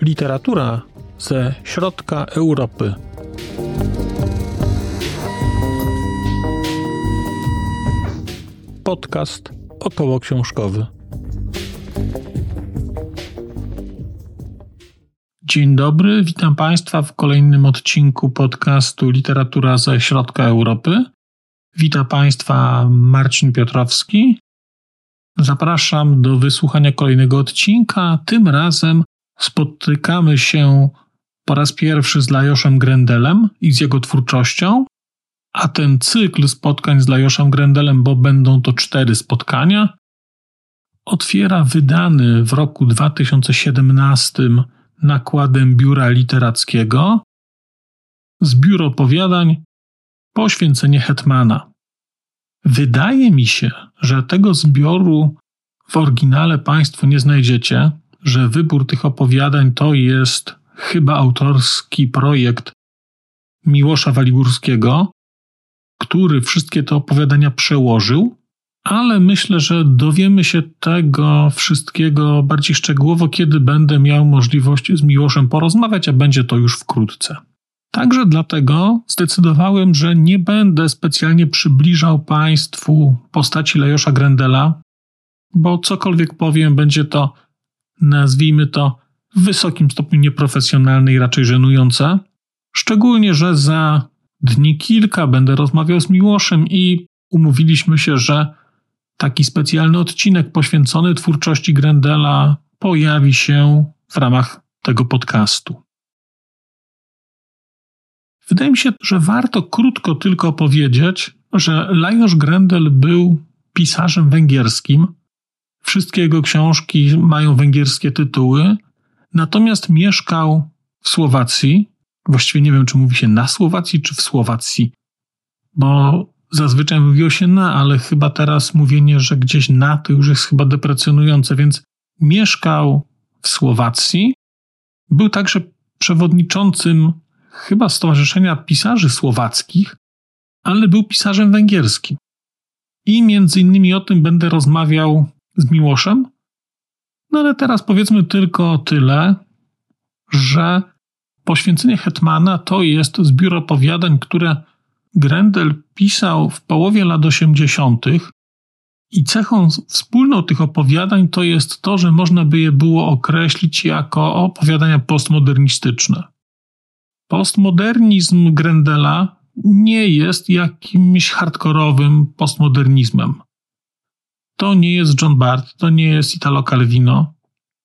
Literatura ze środka Europy. Podcast około książkowy. Dzień dobry, witam Państwa w kolejnym odcinku podcastu Literatura ze środka Europy. Witam Państwa Marcin Piotrowski. Zapraszam do wysłuchania kolejnego odcinka. Tym razem spotykamy się po raz pierwszy z Lajoszem Grendelem i z jego twórczością, a ten cykl spotkań z Lajoszem Grendelem, bo będą to cztery spotkania, otwiera wydany w roku 2017 nakładem Biura Literackiego zbiór opowiadań Poświęcenie Hetmana. Wydaje mi się, że tego zbioru w oryginale Państwo nie znajdziecie, że wybór tych opowiadań to jest chyba autorski projekt Miłosza Waligórskiego, który wszystkie te opowiadania przełożył, ale myślę, że dowiemy się tego wszystkiego bardziej szczegółowo, kiedy będę miał możliwość z Miłoszem porozmawiać, a będzie to już wkrótce. Także dlatego zdecydowałem, że nie będę specjalnie przybliżał Państwu postaci Lejosza Grendela, bo cokolwiek powiem, będzie to nazwijmy to, w wysokim stopniu nieprofesjonalne i raczej żenujące. Szczególnie, że za dni kilka będę rozmawiał z Miłoszem i umówiliśmy się, że taki specjalny odcinek poświęcony twórczości Grendela pojawi się w ramach tego podcastu. Wydaje mi się, że warto krótko tylko powiedzieć, że Lajos Grendel był pisarzem węgierskim, Wszystkie jego książki mają węgierskie tytuły, natomiast mieszkał w Słowacji. Właściwie nie wiem, czy mówi się na Słowacji, czy w Słowacji, bo zazwyczaj mówiło się na, ale chyba teraz mówienie, że gdzieś na to już jest chyba deprecjonujące, więc mieszkał w Słowacji. Był także przewodniczącym chyba Stowarzyszenia Pisarzy Słowackich, ale był pisarzem węgierskim. I między innymi o tym będę rozmawiał z Miłoszem. No ale teraz powiedzmy tylko tyle, że Poświęcenie Hetmana to jest zbiór opowiadań, które Grendel pisał w połowie lat 80. I cechą wspólną tych opowiadań to jest to, że można by je było określić jako opowiadania postmodernistyczne. Postmodernizm Grendela nie jest jakimś hardkorowym postmodernizmem. To nie jest John Bart, to nie jest Italo Calvino.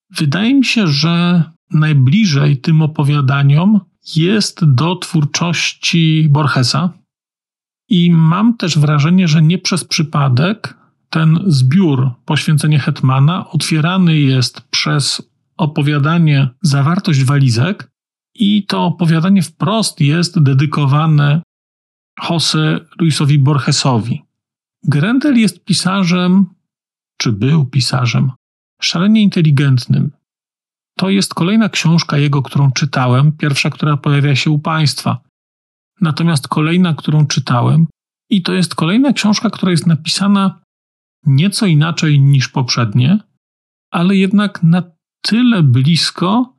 Wydaje mi się, że najbliżej tym opowiadaniom jest do twórczości Borgesa. I mam też wrażenie, że nie przez przypadek ten zbiór Poświęcenie Hetmana otwierany jest przez opowiadanie Zawartość walizek i to opowiadanie wprost jest dedykowane Jose Luisowi Borgesowi. Grendel jest pisarzem czy był pisarzem, szalenie inteligentnym. To jest kolejna książka jego, którą czytałem, pierwsza, która pojawia się u Państwa. Natomiast kolejna, którą czytałem, i to jest kolejna książka, która jest napisana nieco inaczej niż poprzednie, ale jednak na tyle blisko,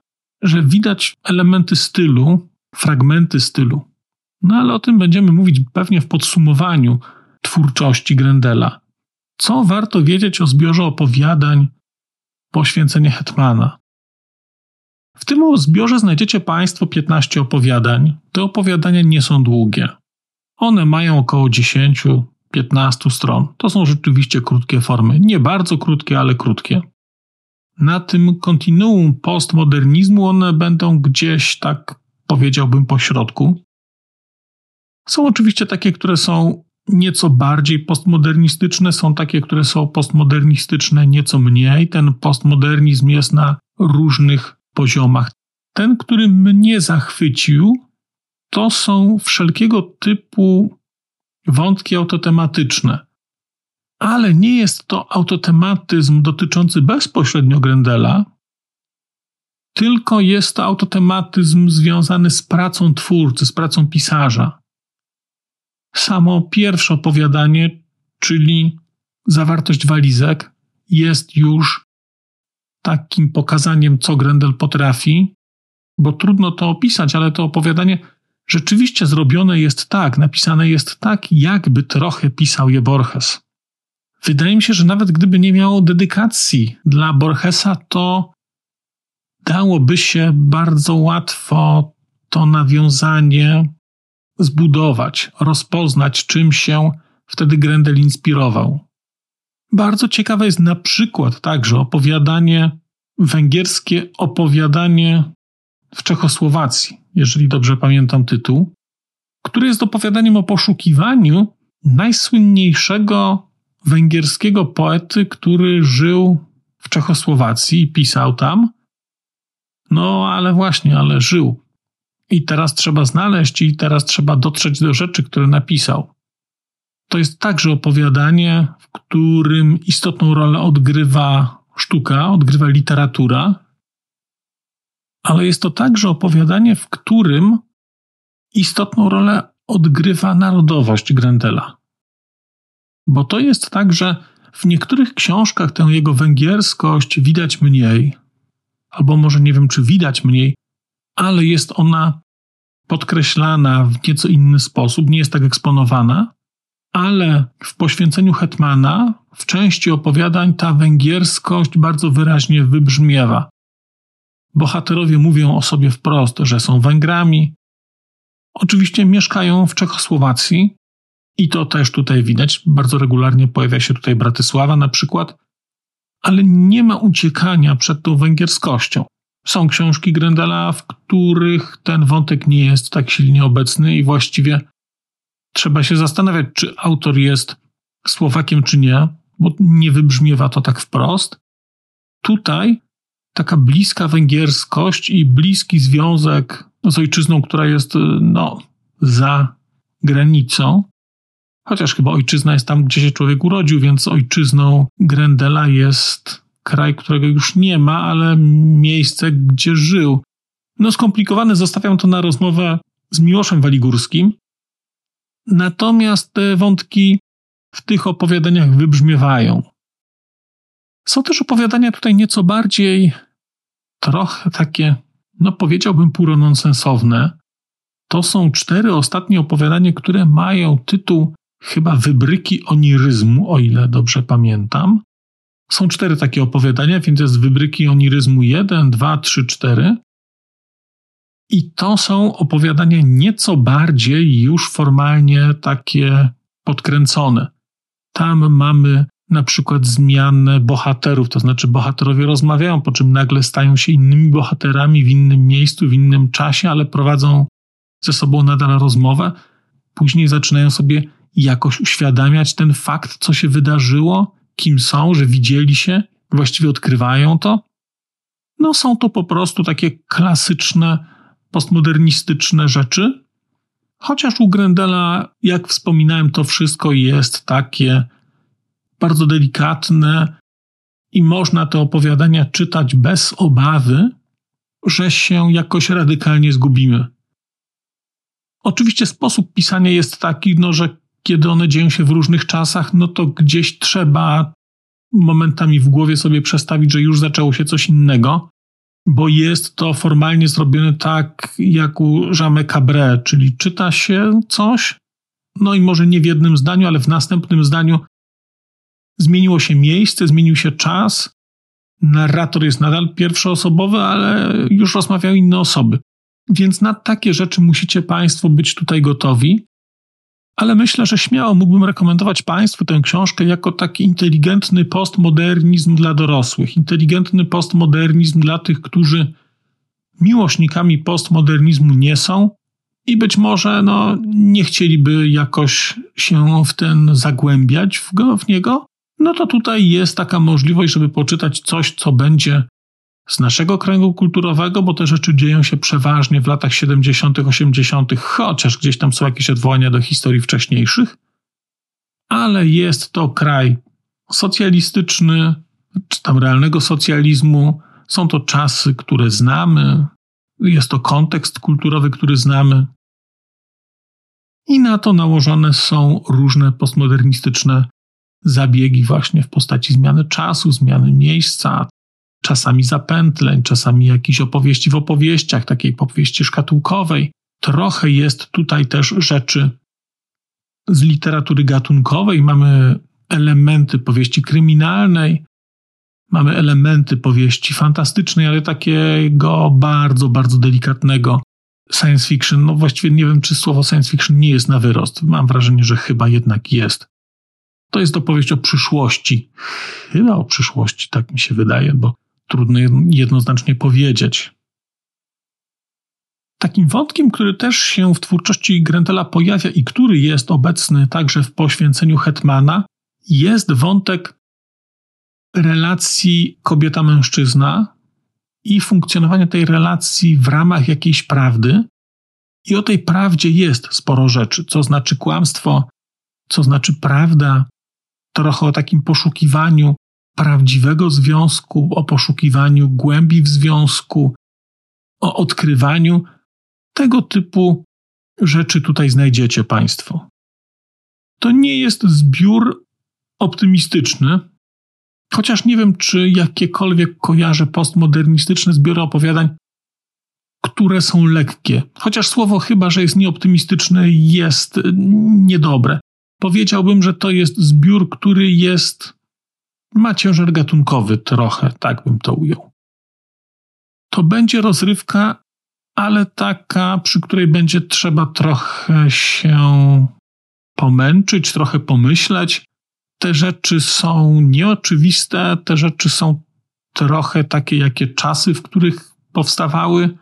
że widać elementy stylu, fragmenty stylu. No ale o tym będziemy mówić pewnie w podsumowaniu twórczości Grendela. Co warto wiedzieć o zbiorze opowiadań Poświęcenie Hetmana? W tym zbiorze znajdziecie Państwo 15 opowiadań. Te opowiadania nie są długie. One mają około 10-15 stron. To są rzeczywiście krótkie formy. Nie bardzo krótkie, ale krótkie. Na tym kontinuum postmodernizmu one będą gdzieś tak, powiedziałbym, po środku. Są oczywiście takie, które są nieco bardziej postmodernistyczne, są takie, które są postmodernistyczne nieco mniej. Ten postmodernizm jest na różnych poziomach. Ten, który mnie zachwycił, to są wszelkiego typu wątki autotematyczne. Ale nie jest to autotematyzm dotyczący bezpośrednio Grendela, tylko jest to autotematyzm związany z pracą twórcy, z pracą pisarza samo pierwsze opowiadanie, czyli zawartość walizek, jest już takim pokazaniem, co Grendel potrafi, bo trudno to opisać, ale to opowiadanie rzeczywiście zrobione jest tak, napisane jest tak, jakby trochę pisał je Borges. Wydaje mi się, że nawet gdyby nie miało dedykacji dla Borgesa, to dałoby się bardzo łatwo to nawiązanie zbudować, rozpoznać, czym się wtedy Grendel inspirował. Bardzo ciekawe jest na przykład także opowiadanie, węgierskie opowiadanie w Czechosłowacji, jeżeli dobrze pamiętam tytuł, które jest opowiadaniem o poszukiwaniu najsłynniejszego węgierskiego poety, który żył w Czechosłowacji i pisał tam. No, ale właśnie, ale żył. I teraz trzeba znaleźć, i teraz trzeba dotrzeć do rzeczy, które napisał. To jest także opowiadanie, w którym istotną rolę odgrywa sztuka, odgrywa literatura, ale jest to także opowiadanie, w którym istotną rolę odgrywa narodowość Grendela. Bo to jest tak, że w niektórych książkach tę jego węgierskość widać mniej, albo może nie wiem, czy widać mniej, ale jest ona podkreślana w nieco inny sposób, nie jest tak eksponowana, ale w poświęceniu Hetmana, w części opowiadań, ta węgierskość bardzo wyraźnie wybrzmiewa. Bohaterowie mówią o sobie wprost, że są Węgrami. Oczywiście mieszkają w Czechosłowacji i to też tutaj widać. Bardzo regularnie pojawia się tutaj Bratysława na przykład, ale nie ma uciekania przed tą węgierskością. Są książki Grendela, w których ten wątek nie jest tak silnie obecny i właściwie trzeba się zastanawiać, czy autor jest Słowakiem, czy nie, bo nie wybrzmiewa to tak wprost. Tutaj taka bliska węgierskość i bliski związek z ojczyzną, która jest no, za granicą, chociaż chyba ojczyzna jest tam, gdzie się człowiek urodził, więc ojczyzną Grendela jest kraj, którego już nie ma, ale miejsce, gdzie żył. No skomplikowane, zostawiam to na rozmowę z Miłoszem Waligórskim. Natomiast te wątki w tych opowiadaniach wybrzmiewają. Są też opowiadania tutaj nieco bardziej, trochę takie, no powiedziałbym, półrononsensowne. To są cztery ostatnie opowiadania, które mają tytuł chyba Wybryki oniryzmu, o ile dobrze pamiętam. Są cztery takie opowiadania, więc jest Wybryki oniryzmu 1, 2, 3, 4. I to są opowiadania nieco bardziej już formalnie takie podkręcone. Tam mamy na przykład zmianę bohaterów, to znaczy bohaterowie rozmawiają, po czym nagle stają się innymi bohaterami w innym miejscu, w innym czasie, ale prowadzą ze sobą nadal rozmowę. Później zaczynają sobie jakoś uświadamiać ten fakt, co się wydarzyło, kim są, że widzieli się, właściwie odkrywają to. No, są to po prostu takie klasyczne, postmodernistyczne rzeczy. Chociaż u Grendela, jak wspominałem, to wszystko jest takie bardzo delikatne i można te opowiadania czytać bez obawy, że się jakoś radykalnie zgubimy. Oczywiście sposób pisania jest taki, no, że kiedy one dzieją się w różnych czasach, no to gdzieś trzeba momentami w głowie sobie przestawić, że już zaczęło się coś innego, bo jest to formalnie zrobione tak jak u Jamais Cabré, czyli czyta się coś, no i może nie w jednym zdaniu, ale w następnym zdaniu zmieniło się miejsce, zmienił się czas, narrator jest nadal pierwszoosobowy, ale już rozmawiają inne osoby. Więc na takie rzeczy musicie Państwo być tutaj gotowi ale myślę, że śmiało mógłbym rekomendować Państwu tę książkę jako taki inteligentny postmodernizm dla dorosłych, inteligentny postmodernizm dla tych, którzy miłośnikami postmodernizmu nie są i być może no, nie chcieliby jakoś się w ten zagłębiać w, go, w niego, no to tutaj jest taka możliwość, żeby poczytać coś, co będzie z naszego kręgu kulturowego, bo te rzeczy dzieją się przeważnie w latach 70., 80., chociaż gdzieś tam są jakieś odwołania do historii wcześniejszych, ale jest to kraj socjalistyczny, czy tam realnego socjalizmu. Są to czasy, które znamy, jest to kontekst kulturowy, który znamy. i na to nałożone są różne postmodernistyczne zabiegi właśnie w postaci zmiany czasu, zmiany miejsca, czasami zapętleń, czasami jakichś opowieści w opowieściach, takiej opowieści szkatułkowej. Trochę jest tutaj też rzeczy z literatury gatunkowej. Mamy elementy powieści kryminalnej, mamy elementy powieści fantastycznej, ale takiego bardzo, bardzo delikatnego science fiction. No właściwie nie wiem, czy słowo science fiction nie jest na wyrost. Mam wrażenie, że chyba jednak jest. To jest opowieść o przyszłości. Chyba o przyszłości, tak mi się wydaje, bo trudno jednoznacznie powiedzieć. Takim wątkiem, który też się w twórczości Grendela pojawia i który jest obecny także w poświęceniu Hetmana, jest wątek relacji kobieta-mężczyzna i funkcjonowania tej relacji w ramach jakiejś prawdy. I o tej prawdzie jest sporo rzeczy, co znaczy kłamstwo, co znaczy prawda, trochę o takim poszukiwaniu prawdziwego związku, o poszukiwaniu głębi w związku, o odkrywaniu. Tego typu rzeczy tutaj znajdziecie Państwo. To nie jest zbiór optymistyczny, chociaż nie wiem, czy jakiekolwiek kojarzę postmodernistyczne zbiory opowiadań, które są lekkie. Chociaż słowo chyba, że jest nieoptymistyczne, jest niedobre. Powiedziałbym, że to jest zbiór, który jest ma ciężar gatunkowy trochę, tak bym to ujął. To będzie rozrywka, ale taka, przy której będzie trzeba trochę się pomęczyć, trochę pomyśleć. Te rzeczy są nieoczywiste, te rzeczy są trochę takie, jakie czasy, w których powstawały,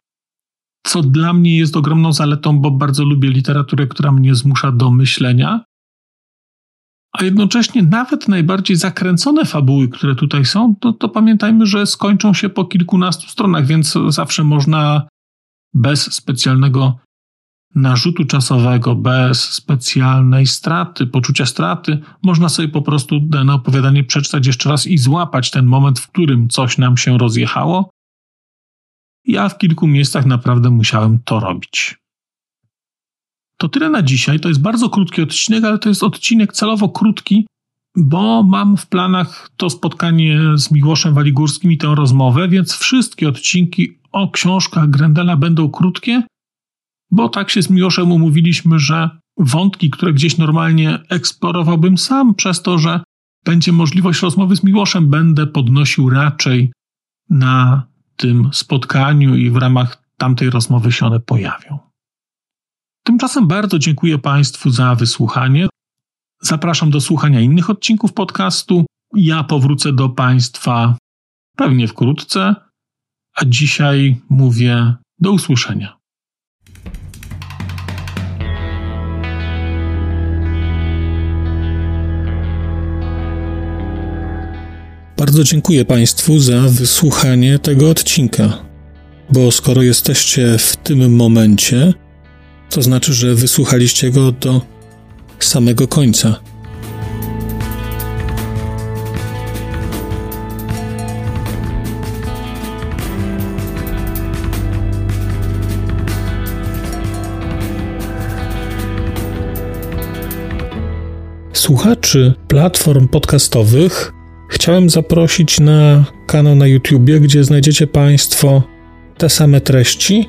co dla mnie jest ogromną zaletą, bo bardzo lubię literaturę, która mnie zmusza do myślenia a jednocześnie nawet najbardziej zakręcone fabuły, które tutaj są, to, to pamiętajmy, że skończą się po kilkunastu stronach, więc zawsze można bez specjalnego narzutu czasowego, bez specjalnej straty, poczucia straty, można sobie po prostu dane opowiadanie przeczytać jeszcze raz i złapać ten moment, w którym coś nam się rozjechało. Ja w kilku miejscach naprawdę musiałem to robić. To tyle na dzisiaj. To jest bardzo krótki odcinek, ale to jest odcinek celowo krótki, bo mam w planach to spotkanie z Miłoszem Waligórskim i tę rozmowę, więc wszystkie odcinki o książkach Grendela będą krótkie, bo tak się z Miłoszem umówiliśmy, że wątki, które gdzieś normalnie eksplorowałbym sam, przez to, że będzie możliwość rozmowy z Miłoszem, będę podnosił raczej na tym spotkaniu i w ramach tamtej rozmowy się one pojawią. Tymczasem bardzo dziękuję Państwu za wysłuchanie. Zapraszam do słuchania innych odcinków podcastu. Ja powrócę do Państwa pewnie wkrótce, a dzisiaj mówię do usłyszenia. Bardzo dziękuję Państwu za wysłuchanie tego odcinka, bo skoro jesteście w tym momencie, to znaczy, że wysłuchaliście go do samego końca. Słuchaczy platform podcastowych chciałem zaprosić na kanał na YouTube, gdzie znajdziecie Państwo te same treści,